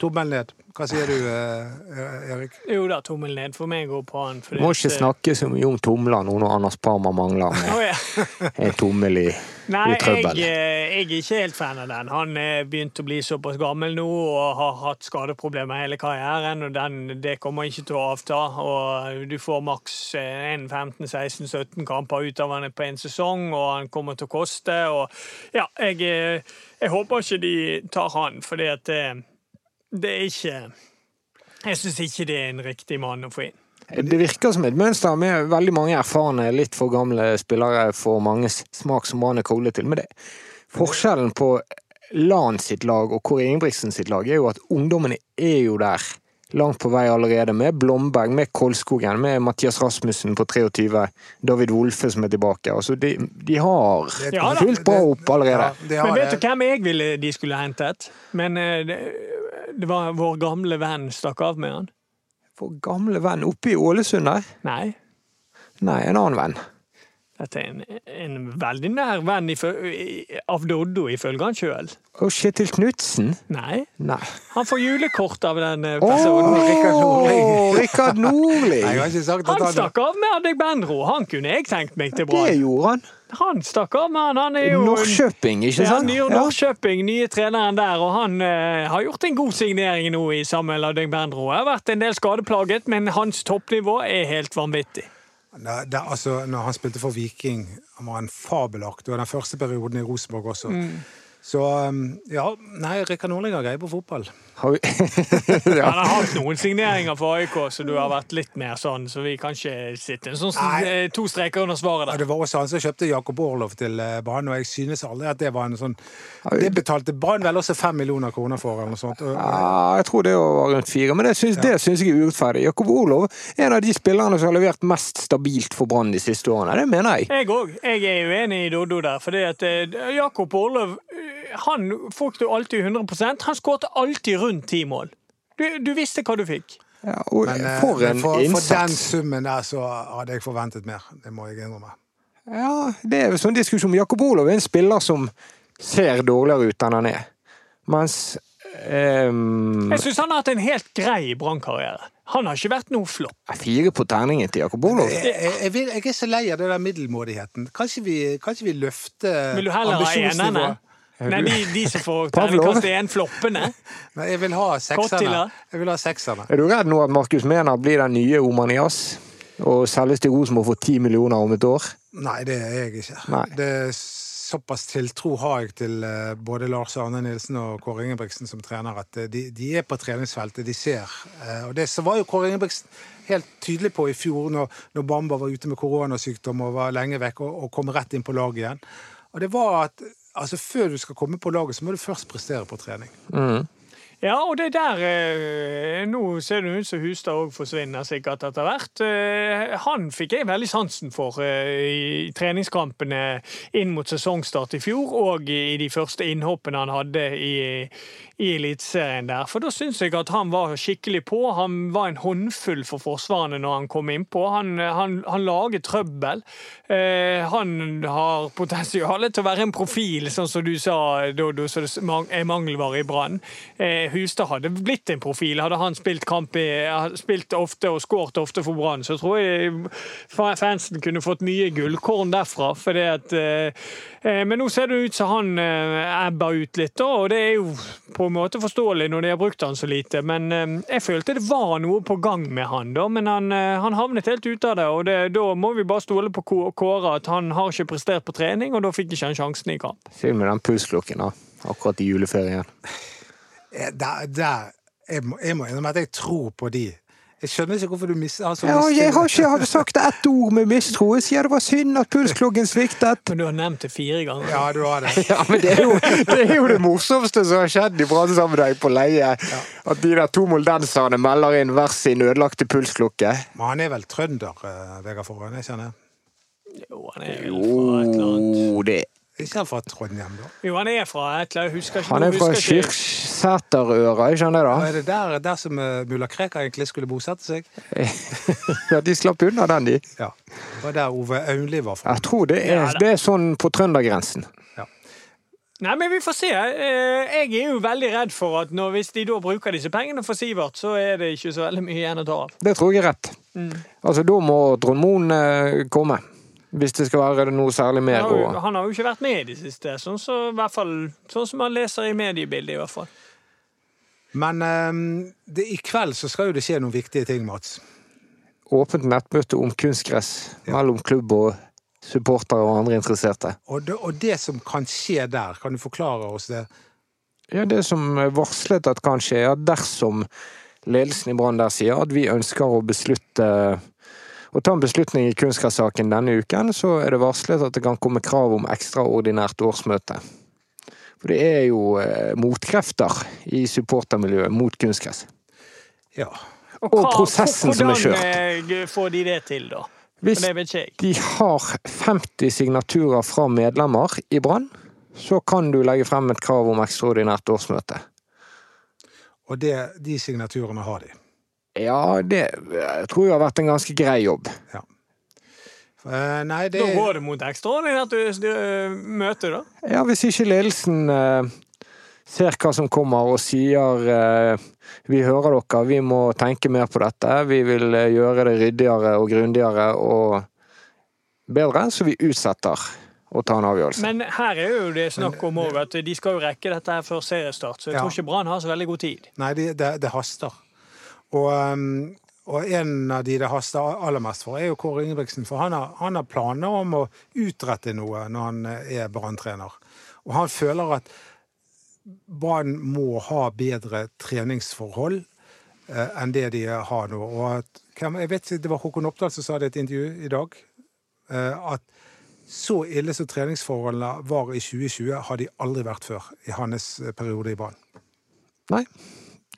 Tommel ned. Hva sier du, eh, Erik? Jo da, tommel ned for meg og på han. Må ikke eh, snakke så mye om tomler nå når Anders Parma mangler Å, ja. en tommel i, Nei, i jeg, trøbbel. eh, jeg er ikke helt fan av den. Han er begynt å bli såpass gammel nå og har hatt skadeproblemer hele karrieren, og den, det kommer ikke til å avta. Og du får maks eh, 15-16-17 kamper ut av han på en sesong, og han kommer til å koste. Og ja, jeg, eh, jeg håper ikke de tar han, fordi at det, er ikke Jeg syns ikke det er en riktig mann å få inn. Det virker som et mønster med veldig mange erfarne, litt for gamle spillere for manges smak som Rane Kole til. Men det, forskjellen på Lan sitt lag og Kåre Ingebrigtsen sitt lag er jo at ungdommene er jo der. Langt på vei allerede, med Blomberg, med Kolskogen, med Mathias Rasmussen på 23, David Wolfe som er tilbake. Altså, de, de har Ja fulgt fullt bra opp allerede. Ja, har Men vet du hvem jeg ville de skulle hentet? Men eh, det, det var vår gamle venn stakk av med han. Vår gamle venn oppe i Ålesund der? Nei. Nei, en annen venn. Dette er en, en veldig nær venn i- av Doddo, ifølge han sjøl. Og Kjetil Knutsen? Nei. Nei. Han får julekort av den eh, personen. Rikard Nordli. Rikard Nordli! Han stakk av med Adegbenro. Han kunne jeg tenkt meg til Det gjorde han. Han stakk av med han. Han er jo Norrköping, ikke sant? Ja, Norrköping, nye treneren der, og han eh, har gjort en god signering nå i Samuel Adegbenro. Har vært en del skadeplaget, men hans toppnivå er helt vanvittig. Nei, det, altså, når han spilte for Viking, han var en fabelaktig, og den første perioden i Rosenborg også. Så um, ja, nei, Rikard Nordling har greie på fotball. Har vi... ja. Han har hatt noen signeringer for AIK, så du har vært litt mer sånn, så vi kan ikke sitte en sånn Nei. eh, to streker under svaret Ja, det var også han som kjøpte Jakob Orlov til eh, Brann, og jeg synes aldri at det var en sånn Det betalte Brann vel også fem millioner kroner for, eller noe sånt. Ja, jeg tror det var rundt fire, men det syns, det syns jeg er urettferdig. Jakob Orlov er en av de spillerne som har levert mest stabilt for Brann de siste årene. Det mener jeg. Jeg òg. Jeg er uenig i Doddo der. fordi at eh, Jakob Orlov han fikk du alltid 100% Han skåret alltid rundt ti mål. Du, du visste hva du fikk. Ja, og men, eh, for en for, for den summen der så hadde jeg forventet mer. Det må jeg innrømme. Ja, det er jo sånn diskusjon. Jakob Olav er en spiller som ser dårligere ut enn han er. Mens um... Jeg syns han har hatt en helt grei brannkarriere. Han har ikke vært noe flopp. Fire på terningen til Jakob Olof. Jeg, jeg, jeg, jeg er så lei av det der middelmådigheten. Kanskje vi, kanskje vi løfter Vil du heller ha enerne? Nei, de, de som får terningkast én, floppene. Nei, jeg vil ha sekserne. Jeg vil ha sekserne. Er du redd nå at Markus Mena blir den nye Omanias? Og selges til Rosenborg for ti millioner om et år? Nei, det er jeg ikke. Nei. Det er Såpass tiltro har jeg til eh, både Lars Arne Nilsen og Kåre Ingebrigtsen som trener, at eh, de, de er på treningsfeltet, de ser. Eh, Og det så var jo Kåre Ingebrigtsen helt tydelig på i fjor, når, når Bamba var ute med koronasykdom og var lenge vekk, og, og kom rett inn på laget igjen. Og det var at altså, før du skal komme på laget, så må du først prestere på trening. Ja, og det der eh, Nå ser det ut som Hustad òg forsvinner sikkert etter hvert. Eh, Han fikk jeg veldig sansen for eh, i treningskampene inn mot sesongstart i fjor, og i de første innhoppene han hadde i, i Eliteserien der. For da syns jeg at han var skikkelig på. Han var en håndfull for forsvarene når han kom innpå. Han, han, han lager trøbbel. Han har potensial til å være en profil, sånn som du sa, så det er mangelvare i Brann. Hustad hadde blitt en profil. Hadde han spilt kamp i, spilt ofte og skåret ofte for Brann, så tror jeg fansen kunne fått mye gullkorn derfra. Fordi at, eh, eh, men nå ser det ut som han eh, ebber ut litt, da, og det er jo på en måte forståelig når de har brukt han så lite. Men jeg følte det var noe på gang med han, da, men han, han havnet helt ute av det. og det, Da må vi bare stole på Kå- Kåre at han har ikke prestert på trening, og da fikk ikke han sjansen i kamp. Synd med den pulsklokken, da. Akkurat i juleferien. Eh, Der, der jeg, må, jeg må innrømme at jeg tror på de. Jeg skjønner ikke hvorfor du mister altså, Ja, jeg har ikke hadde sagt ett ord med mistro. Jeg sier det var synd at pulskloggen sviktet. Men du har nevnt det fire ganger. Ja, du har det. Ja, men det er, jo, det er jo det morsomste som har skjedd i brannsammenheng på leie. At de der to moldenserne melder inn hver sin ødelagte pulsklokke. Men han er vel trønder, eh, Vegard Forhøen? Jeg kjenner. Jo, han er vel fra et eller annet. Jo, det Ikke han fra Trondheim, da? Jo, han er fra et eller annet. Han er fra Kyrksæterøra, ikke sant det? Da? er det der, der som uh, mulla Krekar egentlig skulle bosette seg? Ja, De slapp unna den, de. Ja. Det var der Ove Aunli var fra. Jeg tror det er, Ja, det er sånn på trøndergrensen. Nei, men vi får se. Eh, Jeg er jo veldig redd for at når, hvis de da bruker disse pengene for Sivert, så er det ikke så veldig mye igjen å ta av. Det tror jeg er rett. Mm. Altså, da må Trond Moen eh, komme. Hvis det skal være noe særlig Han mer å han har jo ikke vært med i det siste, sånn, så, hvert fall, sånn som man leser i mediebildet. i hvert fall. Men eh, det, i kveld så skal jo det skje noen viktige ting, Mats. Åpent nettmøte om kunstgress mellom klubb og supportere og andre interesserte. Og det, og det som kan skje der, kan du forklare oss det? Ja, Det som er varslet at kan skje, er at dersom ledelsen i Brann der sier at vi ønsker å beslutte å ta en beslutning i kunstgressaken denne uken, så er det varslet at det kan komme krav om ekstraordinært årsmøte. For det er jo eh, motkrefter i supportermiljøet mot kunstgress. Ja. Og hva- prosessen som er kjørt. Hvordan eh, får de det til, da? Hvis de har 50 signaturer fra medlemmer i Brann, så kan du legge frem et krav om ekstraordinært årsmøte. Og det, de signaturene har de. Ja, det jeg tror jeg har vært en ganske grei jobb. Eh, nei, det Da går det mot ekstraordinært du møte, da. Ja, hvis ikke ledelsen uh, ser hva som kommer og sier uh, vi hører dere, vi må tenke mer på dette, vi vil eh, gjøre det ryddigere og grundigere og bedre, så vi utsetter å ta en avgjørelse. Men her er jo det snakk om òg at de skal jo rekke dette her før seriestart, så jeg Ja. tror ikke Brann har så veldig god tid. Nei, det, det, det haster. Og, og en av de det haster aller mest for, er jo Kåre Ingebrigtsen. For han har, han har planer om å utrette noe når han eh, er Brann-trener. Og han føler at Brann må ha bedre treningsforhold eh, enn det de har nå. At, jeg vet, Det var Håkon Oppdal som sa det i et intervju i dag. eh, at så ille som treningsforholdene var i 2020, har de aldri vært før i hans periode i Brann. Nei,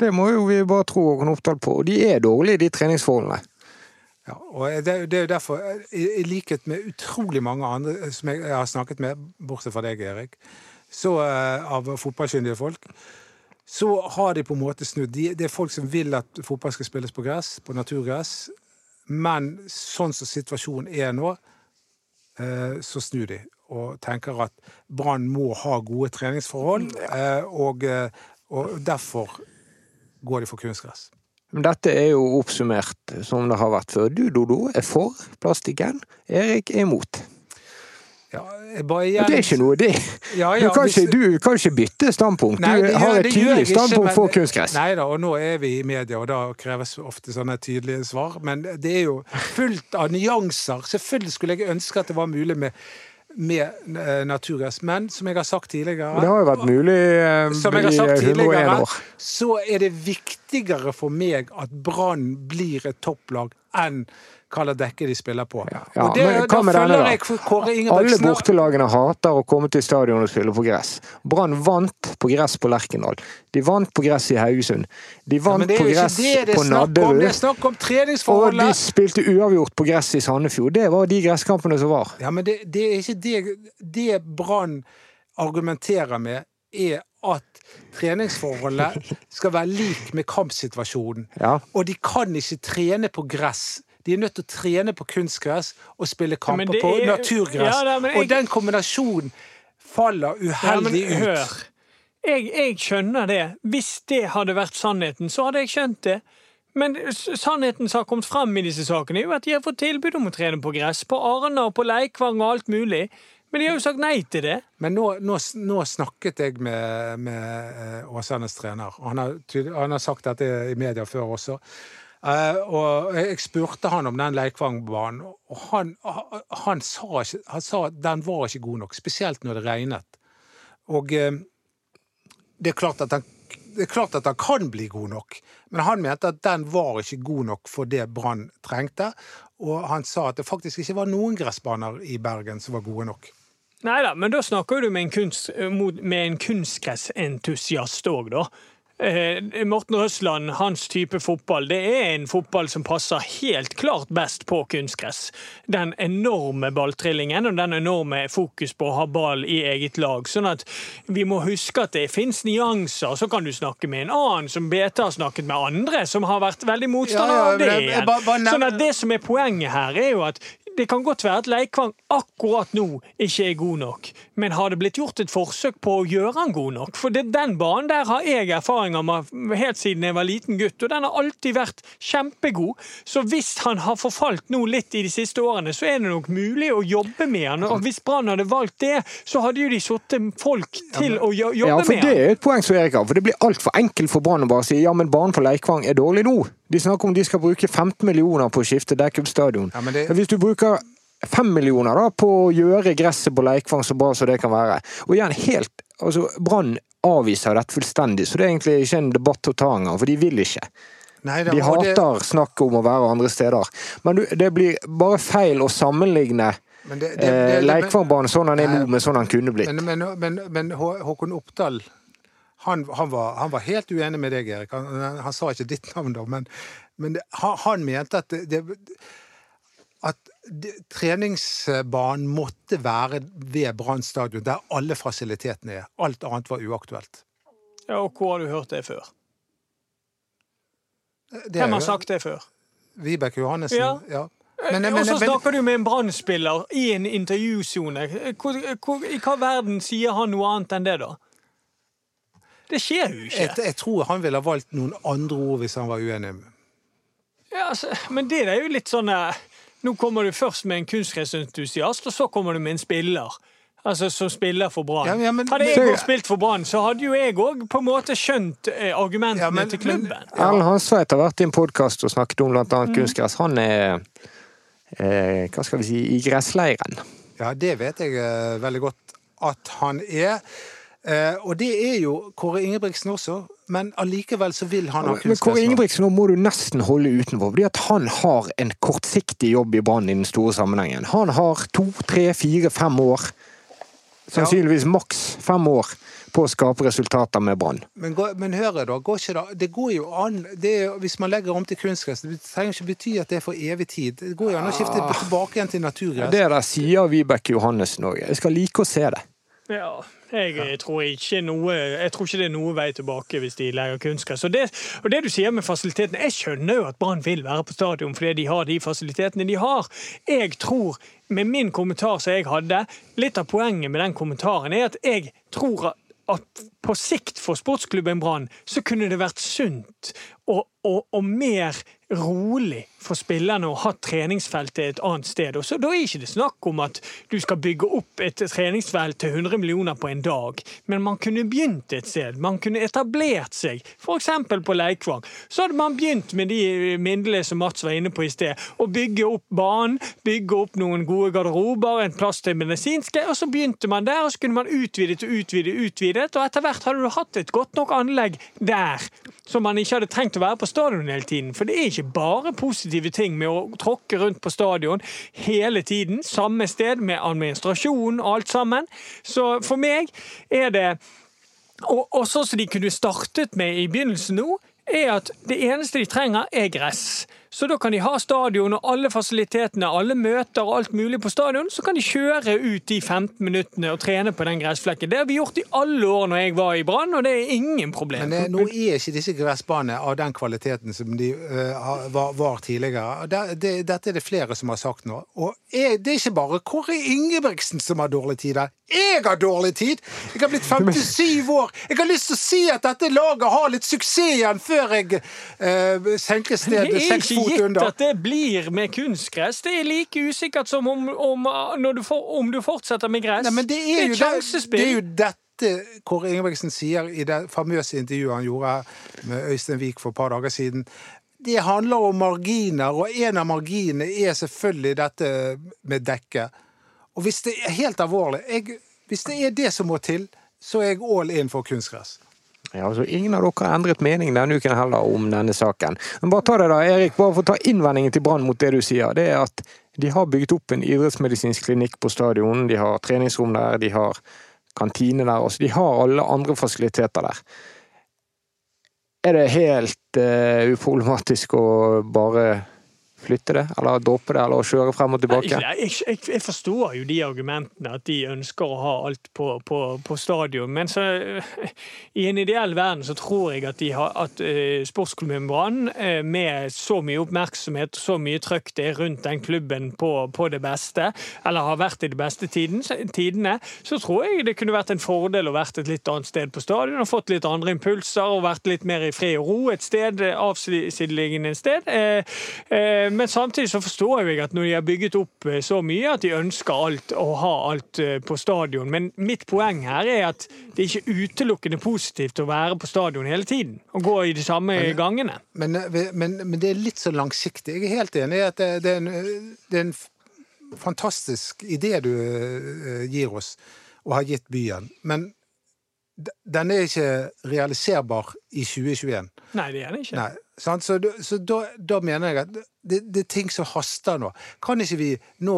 det må jo vi bare tro Håkon Oppdal på. De er dårlige, de treningsforholdene. Ja, og det, det er jo derfor, i, likhet med utrolig mange andre som jeg, har snakket med, bortsett fra deg, Erik, så eh, av fotballkyndige folk, så har de på en måte snudd. De, det er folk som vil at fotball skal spilles på gress, på naturgress, men sånn som situasjonen er nå, eh, så snur de og tenker at Brann må ha gode treningsforhold, eh, og, og derfor går de for kunstgress. Men dette er jo oppsummert som det har vært før. Du, Dodo, er for plastikken. Erik er imot. Ja, Og det er ikke noe, det. Ja, Du kan, hvis- ikke, du kan ikke bytte standpunkt. Nei, Du gjør, har et tydelig standpunkt men- for kunstgress. Nei da, og nå er vi i media, og da kreves ofte sånne tydelige svar. Men det er jo fullt av nyanser. Selvfølgelig skulle jeg ønske at det var mulig med, med eh, naturgass, men som jeg har sagt tidligere det har jo vært mulig eh, som jeg har i sagt 101 tidligere, år. så er det viktigere for meg at Brann blir et topplag enn slags dekke de spiller på. Ja, og det, men da følger jeg Kåre Alle bortelagene hater å komme til stadion og spille på gress. Brann vant på gress på Lerkendal. De vant på gress i Haugesund. De vant ja, på gress på Nadderud. Det er snakk om Og de spilte uavgjort på gress i Sandefjord. Det var de gresskampene som var. Ja, men det, det er ikke det Det Brann argumenterer med, er at treningsforholdet skal være lik med kampsituasjonen. Ja. Og de kan ikke trene på gress. De er nødt til å trene på kunstgress og spille kamper ja, på er- naturgress. Ja, jeg- Og den kombinasjonen faller Ja, men uheldig ut. hør. Jeg, jeg skjønner det. Hvis det hadde vært sannheten, så hadde jeg skjønt det. Men sannheten som har kommet frem i disse sakene, er jo at de har fått tilbud om å trene på gress. På Arna og på Leikvang og alt mulig. Men de har jo sagt nei til det. Men nå, nå, nå snakket jeg med, med eh, Åsanes trener. Han har, han har sagt dette i media før også. Uh, og jeg spurte han om den Leikvangbanen, og han, han, sa ikke, han sa at den var ikke god nok. Spesielt når det regnet. Og uh, det er klart at den det er klart at den kan bli god nok, men han mente at den var ikke god nok for det Brann trengte. Og han sa at det faktisk ikke var noen gressbaner i Bergen som var gode nok. Nei da, men da snakker du med en, kunst, med en kunstgressentusiast òg, da. Eh, Morten Røsland, hans type fotball, det er en fotball som passer helt klart best på kunstgress. Den enorme balltrillingen og den enorme fokus på å ha ball i eget lag. Sånn at vi må huske at det fins nyanser. Så kan du snakke med en annen som BT har snakket med andre, som har vært veldig motstander Ja, ja, av det igjen. Sånn at det som er poenget her, er jo at det kan godt være at Leikvang akkurat nå ikke er god nok, Men har det blitt gjort et forsøk på å gjøre han god nok? For det, den banen der har jeg erfaringer med helt siden jeg var liten gutt, og den har alltid vært kjempegod. Så hvis han har forfalt nå litt i de siste årene, så er det nok mulig å jobbe med han. Og hvis Brann hadde valgt det, så hadde jo de satt folk til å jobbe med han. Ja, for det er et poeng som Erik har. For det blir altfor enkelt for Brann å bare si ja, men banen for Leikvang er dårlig nå. De snakker om de skal bruke 15 millioner på å skifte dekk opp stadion. Ja, men det- Hvis du bruker fem millioner da på å gjøre gresset på Leikvang så bra som det kan være, og igjen helt altså Brann avviser dette fullstendig, så det er egentlig ikke en debatt å ta engang, for de vil ikke. Nei, da, De hater det- snakket om å være andre steder. Men du, det blir bare feil å sammenligne men det- det- eh, det- Leikvangbanen sånn den er nå, med sånn den kunne blitt. Men, men, men, men Håkon Oppdal han, han, var, han var helt uenig med deg, Erik. Han, han, han sa ikke ditt navn, da, men, han, han mente at, at treningsbanen måtte være ved Brann stadion, der alle fasilitetene er. Alt annet var uaktuelt. Ja, og hvor har du hørt det før? Det Hvem har sagt det før? Vibeke Johannessen. Ja. Ja. Men, men, og så men, snakker du med en Brann-spiller i en intervjusone. Hvor, I hva verden sier han noe annet enn det, da? Det skjer jo ikke. jeg, jeg tror han ville ha valgt noen andre ord hvis han var uenig. Ja, altså, men det er jo litt sånn eh, Nå kommer du først med en kunstgressentusiast, og så kommer du med en spiller. Altså Som spiller for Brann. Ja, ja, hadde jeg òg spilt for Brann, så hadde jo jeg òg på en måte skjønt eh, argumentene Ja, men- til klubben. Erlend Hansveit har vært i en podkast og snakket om bl.a. Mm. kunstgress. Han er eh, hva skal vi si i gressleiren. Ja, det vet jeg eh, veldig godt at han er. Eh, og det er jo Kåre Ingebrigtsen også, men allikevel så vil han ha Men Kåre Ingebrigtsen nå må du nesten holde utenfor, fordi at han har en kortsiktig jobb i Brann i den store sammenhengen. Han har to, tre, fire, fem år, sannsynligvis maks fem år, på å skape resultater med Brann. Men, men hør da, går ikke da, det går jo an det er, Hvis man legger om til kunstgress, det trenger ikke bety at det er for evig tid. Det går jo an å skifte tilbake igjen til naturgress. Det der sier Vibeke Johannessen òg. Jeg skal like å se det. Ja, jeg tror noe Jeg tror ikke det er noe vei tilbake hvis de leier kunstgress. Og det, og det du sier med fasilitetene Jeg skjønner jo at Brann vil være på stadion fordi de har de fasilitetene de har. Jeg tror, med min kommentar som jeg hadde Litt av poenget med den kommentaren er at jeg tror at på sikt for sportsklubben Brann så kunne det vært sunt og, og, og mer rolig for spillerne å ha treningsfeltet et annet sted. Og så Da er ikke det snakk om at du skal bygge opp et treningsfelt til 100 millioner på en dag, men man kunne begynt et sted. Man kunne etablert seg, f.eks. på Leikvang. Så hadde man begynt med de midlene som Mats var inne på i sted. Å bygge opp banen, bygge opp noen gode garderober, en plass til medisinske, og så begynte man der, og så kunne man utvidet og utvidet, utvidet, og etter hvert hadde du hatt et godt nok anlegg der, som man ikke hadde trengt å være på stadion hele tiden. For det er ikke bare positive ting med å tråkke rundt på stadion hele tiden, samme sted, med administrasjon og alt sammen. Så for meg er det og, også sånn som de kunne startet med i begynnelsen nå, er at det eneste de trenger, er gress. Så da kan de ha stadion og alle fasilitetene, alle møter og alt mulig på stadion. Så kan de kjøre ut de 15 minuttene og trene på den gressflekken. Det har vi gjort i alle år når jeg var i Brann, og det er ingen problem. Men eh, nå er ikke disse gressbanene av den kvaliteten som de uh, var, var tidligere. Det, det, dette er det flere som har sagt nå. Og jeg, det er ikke bare Kåre Ingebrigtsen som har dårlig tid her. Jeg har dårlig tid! Jeg har blitt 57 år! Jeg har lyst til å si at dette laget har litt suksess igjen før jeg uh, senker stedet er seks ikke fot gitt at det blir med kunstgress. Det er like usikkert som om, om, du, for, om du fortsetter med gress. Nei, det er, sjansespill. det er jo dette Kåre Ingebrigtsen sier i det famøse intervjuet han gjorde med Øystein Wiik for et par dager siden. Det handler om marginer, og en av marginene er selvfølgelig dette med dekke. Og hvis det er helt alvorlig jeg, Hvis det er det som må til, så er jeg all in for kunstgress. Ja, altså Ingen av dere har endret mening denne uken heller om denne saken. Men bare ta det da, Erik, bare for å ta innvendingen til Brann mot det du sier. Det er at de har bygget opp en idrettsmedisinsk klinikk på stadion. De har treningsrom der, de har kantine der. Altså, de har alle andre fasiliteter der. Er det helt uh, uproblematisk å bare flytte det, eller dope det, eller kjøre frem og tilbake? Nei, Jeg, jeg, jeg forstår jo de argumentene, at de ønsker å ha alt på, på, på stadion. Men så, eh, i en ideell verden så tror jeg at, de har, at uh, sportsklubben Brann, uh, med så mye oppmerksomhet og så mye trøkk det er rundt den klubben på, på det beste, eller har vært i de beste tiden, tidene, så tror jeg det kunne vært en fordel å vært et litt annet sted på stadion og fått litt andre impulser og vært litt mer i fred og ro et sted, avsideliggende sted. Uh, men samtidig så forstår jeg at når de har bygget opp eh, så mye at de ønsker alt og har alt eh, på stadion. Men mitt poeng her er at det er ikke utelukkende positivt å være på stadion hele tiden. Og gå i de samme men, gangene. Men, men, men, det er litt så langsiktig. Jeg er helt enig i at det, det, er en, det, er en, fantastisk idé du gir oss, og har gitt byen. Men den er ikke realiserbar i 2021. Nei, det er den ikke. Nei, så, så da, da, mener jeg at det, det, er ting som haster nå. Kan ikke vi nå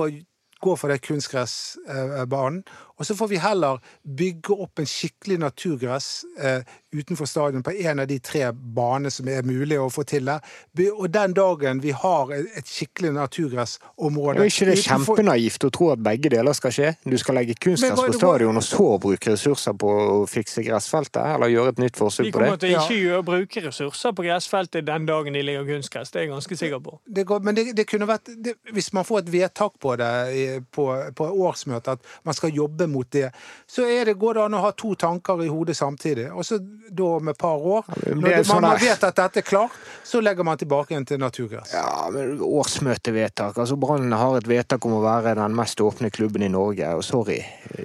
gå for den kunstgressbanen, og så får vi heller bygge opp en skikkelig naturgress eh, utenfor stadion på en av de tre banene som er mulig å få til der. Og den dagen vi har et skikkelig naturgressområde Er ikke det kjempenaivt å tro at begge deler skal skje? Du skal legge kunstgress på stadion, og så bruke ressurser på å fikse gressfeltet? Eller gjøre et nytt forsøk på det? Vi kommer til å ikke ja. bruke ressurser på gressfeltet den dagen de legger kunstgress, det er jeg ganske sikker på. Det går, men det, det kunne vært det, Hvis man får et vedtak på det på, på årsmøtet, at man skal jobbe mot det, så er det, går det an å ha to tanker i hodet samtidig. Og så da om et par år, når sånn man vet at dette er klart, så legger man tilbake igjen til naturgress. Ja, men årsmøtevedtak. Altså Brann har et vedtak om å være den mest åpne klubben i Norge, og sorry,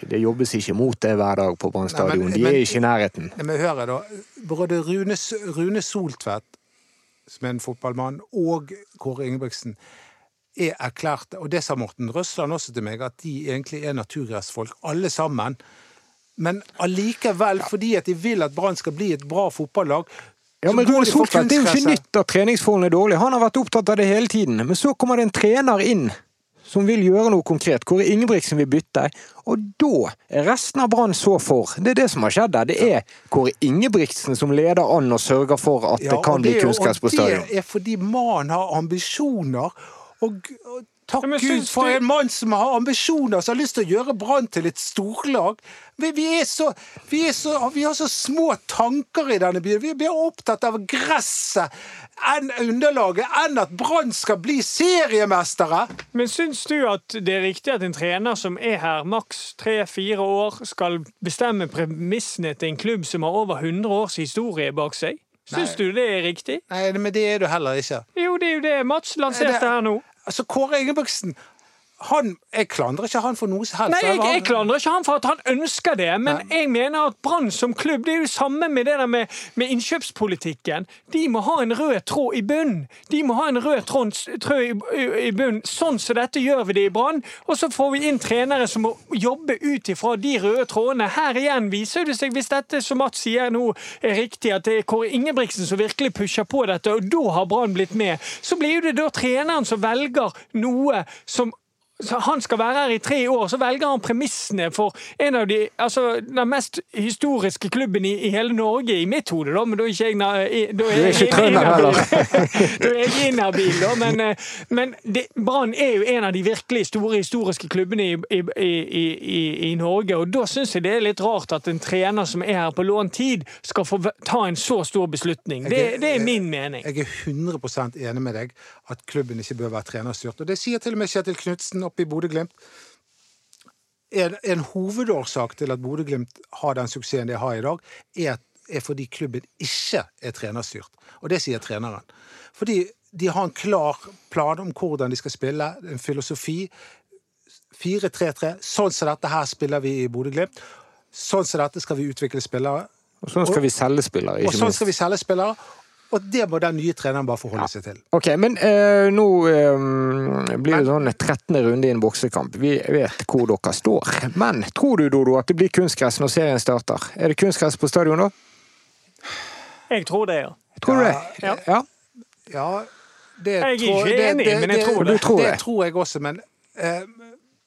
det jobbes ikke mot det hver dag på Brann stadion. De er ikke i nærheten. Men hør da, både Rune, Rune Soltvedt, som er en fotballmann, og Kåre Ingebrigtsen er erklærte, og det sa Morten Røsland også til meg, at de egentlig er naturgressfolk, alle sammen. Men allikevel, fordi at de vil at Brann skal bli et bra fotballag, ja, men Rune Soltvedt, Det er jo ikke nytt at treningsforholdene er dårlige. Han har vært opptatt av det hele tiden. Men så kommer det en trener inn som vil gjøre noe konkret. Kåre Ingebrigtsen vil bytte. Og da er resten av Brann så for. Det er det som har skjedd der. Det er Kåre Ingebrigtsen som leder an og sørger for at ja, det kan det, bli kunstgress på stadion. Det er fordi man har ambisjoner og, og Takk ja, Gud for en mann som har ambisjoner, som har lyst til å gjøre Brann til et storlag. Vi, vi, er så, vi, er så, vi, har så små tanker i denne byen. Vi blir opptatt av gresset enn underlaget enn at Brann skal bli seriemestere. Men syns du at det er riktig at en trener som er her maks tre-fire år, skal bestemme premissene til en klubb som har over 100 års historie bak seg? Syns du det er riktig? Nei, men det er du heller ikke. Jo, det er jo det Mats lanserte her nå. Altså, Kåre Ingebrigtsen han, jeg klandrer ikke han for noe som helst. Nei, jeg, jeg, klandrer ikke han for at han ønsker det, men Nei. jeg mener at Brann som klubb Det er jo samme med det der med, med, innkjøpspolitikken. De må ha en rød tråd i bunnen. De må ha en rød tråd, tråd i, i bunnen. Sånn som så dette gjør vi det i Brann. Og så får vi inn trenere som må jobbe ut ifra de røde trådene. Her igjen viser det seg, hvis dette som Mats sier nå er riktig, at det er Kåre Ingebrigtsen som virkelig pusher på dette, og da har Brann blitt med, så blir det da treneren som velger noe som han skal være her i tre år, så velger han premissene for en av de, altså, den mest historiske klubben i, i hele Norge, i mitt hode, da, men da er ikke jeg Da er ikke trønder heller. da er jeg inhabil, da. Men, eh, men Brann er jo en av de virkelig store historiske klubbene i, i, i Norge, og da syns jeg det er litt rart at en trener som er her på lånt tid, skal få ta en så stor beslutning. Det, det er min mening. Jeg er 100 enig med deg at klubben ikke bør være trenerstyrt. Og det sier til og med Kjetil Knutsen oppe i Bodø-Glimt. En, en, hovedårsak til at Bodø-Glimt har den suksessen de har i dag, er, er, fordi klubben ikke er trenerstyrt. Og det sier treneren. Fordi de har en klar plan om hvordan de skal spille, en filosofi. 4-3-3. Sånn som dette her spiller vi i Bodø-Glimt. Sånn som dette skal vi utvikle spillere. Og sånn skal vi selge spillere. og sånn skal vi selge spillere. Og det må den nye treneren bare forholde ja. seg til. Ok, Men uh, nå eh, blir det sånn 13. runde i en boksekamp. Vi vet hvor dere står. Men tror du, Dodo, at det blir kunstgress når serien starter? Er det kunstgress på stadion da? Jeg tror det, ja. Tror du det? Ja. ja. ja det jeg er ikke enig, det, det, men jeg tror det. det. tror jeg også, men eh,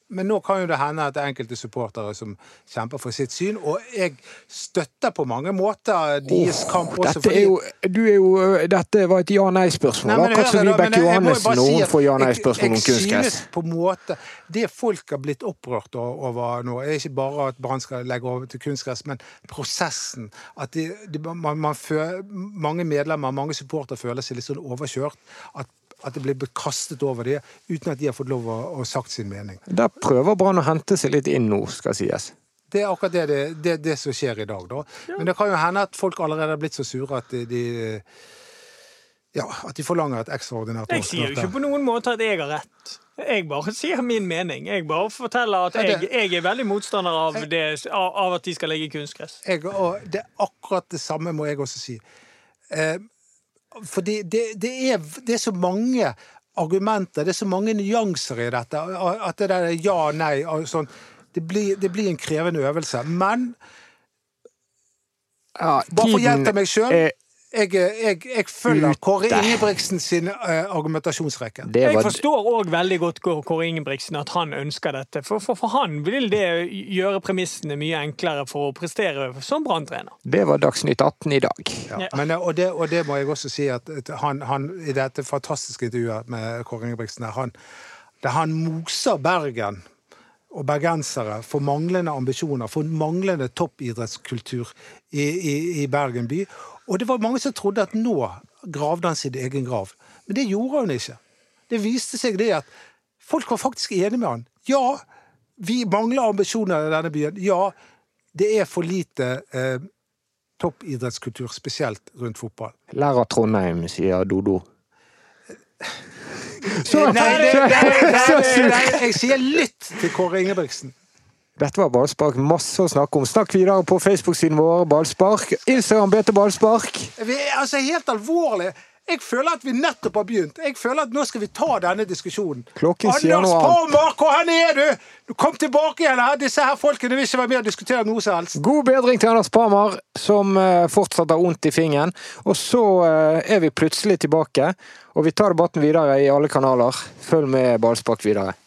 men nå kan jo det hende at det er enkelte supportere som kjemper for sitt syn, og jeg støtter på mange måter deres oh, kamp også. dette, er jo, du er jo, dette var et ja-nei-spørsmål. Akkurat som Vibeke jeg- jeg Johannessen og hun får ja-nei-spørsmål om Jeg kunstgress. synes på en måte Det folk har blitt opprørt over nå, er ikke bare at Brann skal legge over til kunstgress, men prosessen. At de, de, man, man føler, mange medlemmer, mange supportere føler seg litt sånn overkjørt. At, at det blir kastet over dem uten at de har fått lov å, å sagt sin mening. Der prøver Brann å hente seg litt inn nå, skal sies. Det er akkurat det, det, det, det som skjer i dag, da. Men det kan jo hende at folk allerede har blitt så sure at de, de ja, at de forlanger et ekstraordinært Jeg sier jo ikke på noen måte at jeg har rett. Jeg bare sier min mening. Jeg bare forteller at jeg, jeg er veldig motstander av, det, av av at de skal legge kunstgress. jeg, og det er akkurat det samme må jeg også si. Eh, fordi det, det, er, det er så mange argumenter, det er så mange nyanser i dette. At det der ja, nei og sånn, det blir, det blir en krevende øvelse. Men Ja, bare for å gjenta meg sjøl er- jeg, jeg, jeg følger Ute. Kåre Ingebrigtsen sin uh, argumentasjonsrekke. Det Jeg forstår òg veldig godt Kåre Ingebrigtsen at han ønsker dette. For, for, for han vil det gjøre premissene mye enklere for å prestere som Brann-trener. det var Dagsnytt 18 i dag. Ja. Ja. Men, og, det, og det må jeg også si at at han, han i dette fantastiske intervjuet med Kåre Ingebrigtsen han, det han moser Bergen og bergensere for manglende ambisjoner, for manglende toppidrettskultur i, i, i Bergen by. Og det var mange som trodde at nå gravde han sin egen grav. Men det gjorde han ikke. Det viste seg det at folk var faktisk enige med han. Ja, vi mangler ambisjoner i denne byen. Ja, det er for lite eh, toppidrettskultur, spesielt rundt fotball. Lær av Trondheim, sier Dodo. Så, Nei, det, så, nei, nei, nei, nei, jeg sier lytt til Kåre Ingebrigtsen. Dette var ballspark. Masse å snakke om. Snakk videre på Facebook-siden vår, Ballspark. Instagram BT Ballspark. Vi, altså, helt alvorlig. Jeg føler at vi nettopp har begynt. Jeg føler at Nå skal vi ta denne diskusjonen. Klokken sier Anders. Parmar, hvor hen er du?! Du Kom tilbake igjen! her. Disse her folkene vil ikke være med og diskutere noe som helst. God bedring til Anders Parmar, som eh, fortsatt har vondt i fingeren. Og så eh, er vi plutselig tilbake, og vi tar debatten videre i alle kanaler. Følg med Ballspark videre.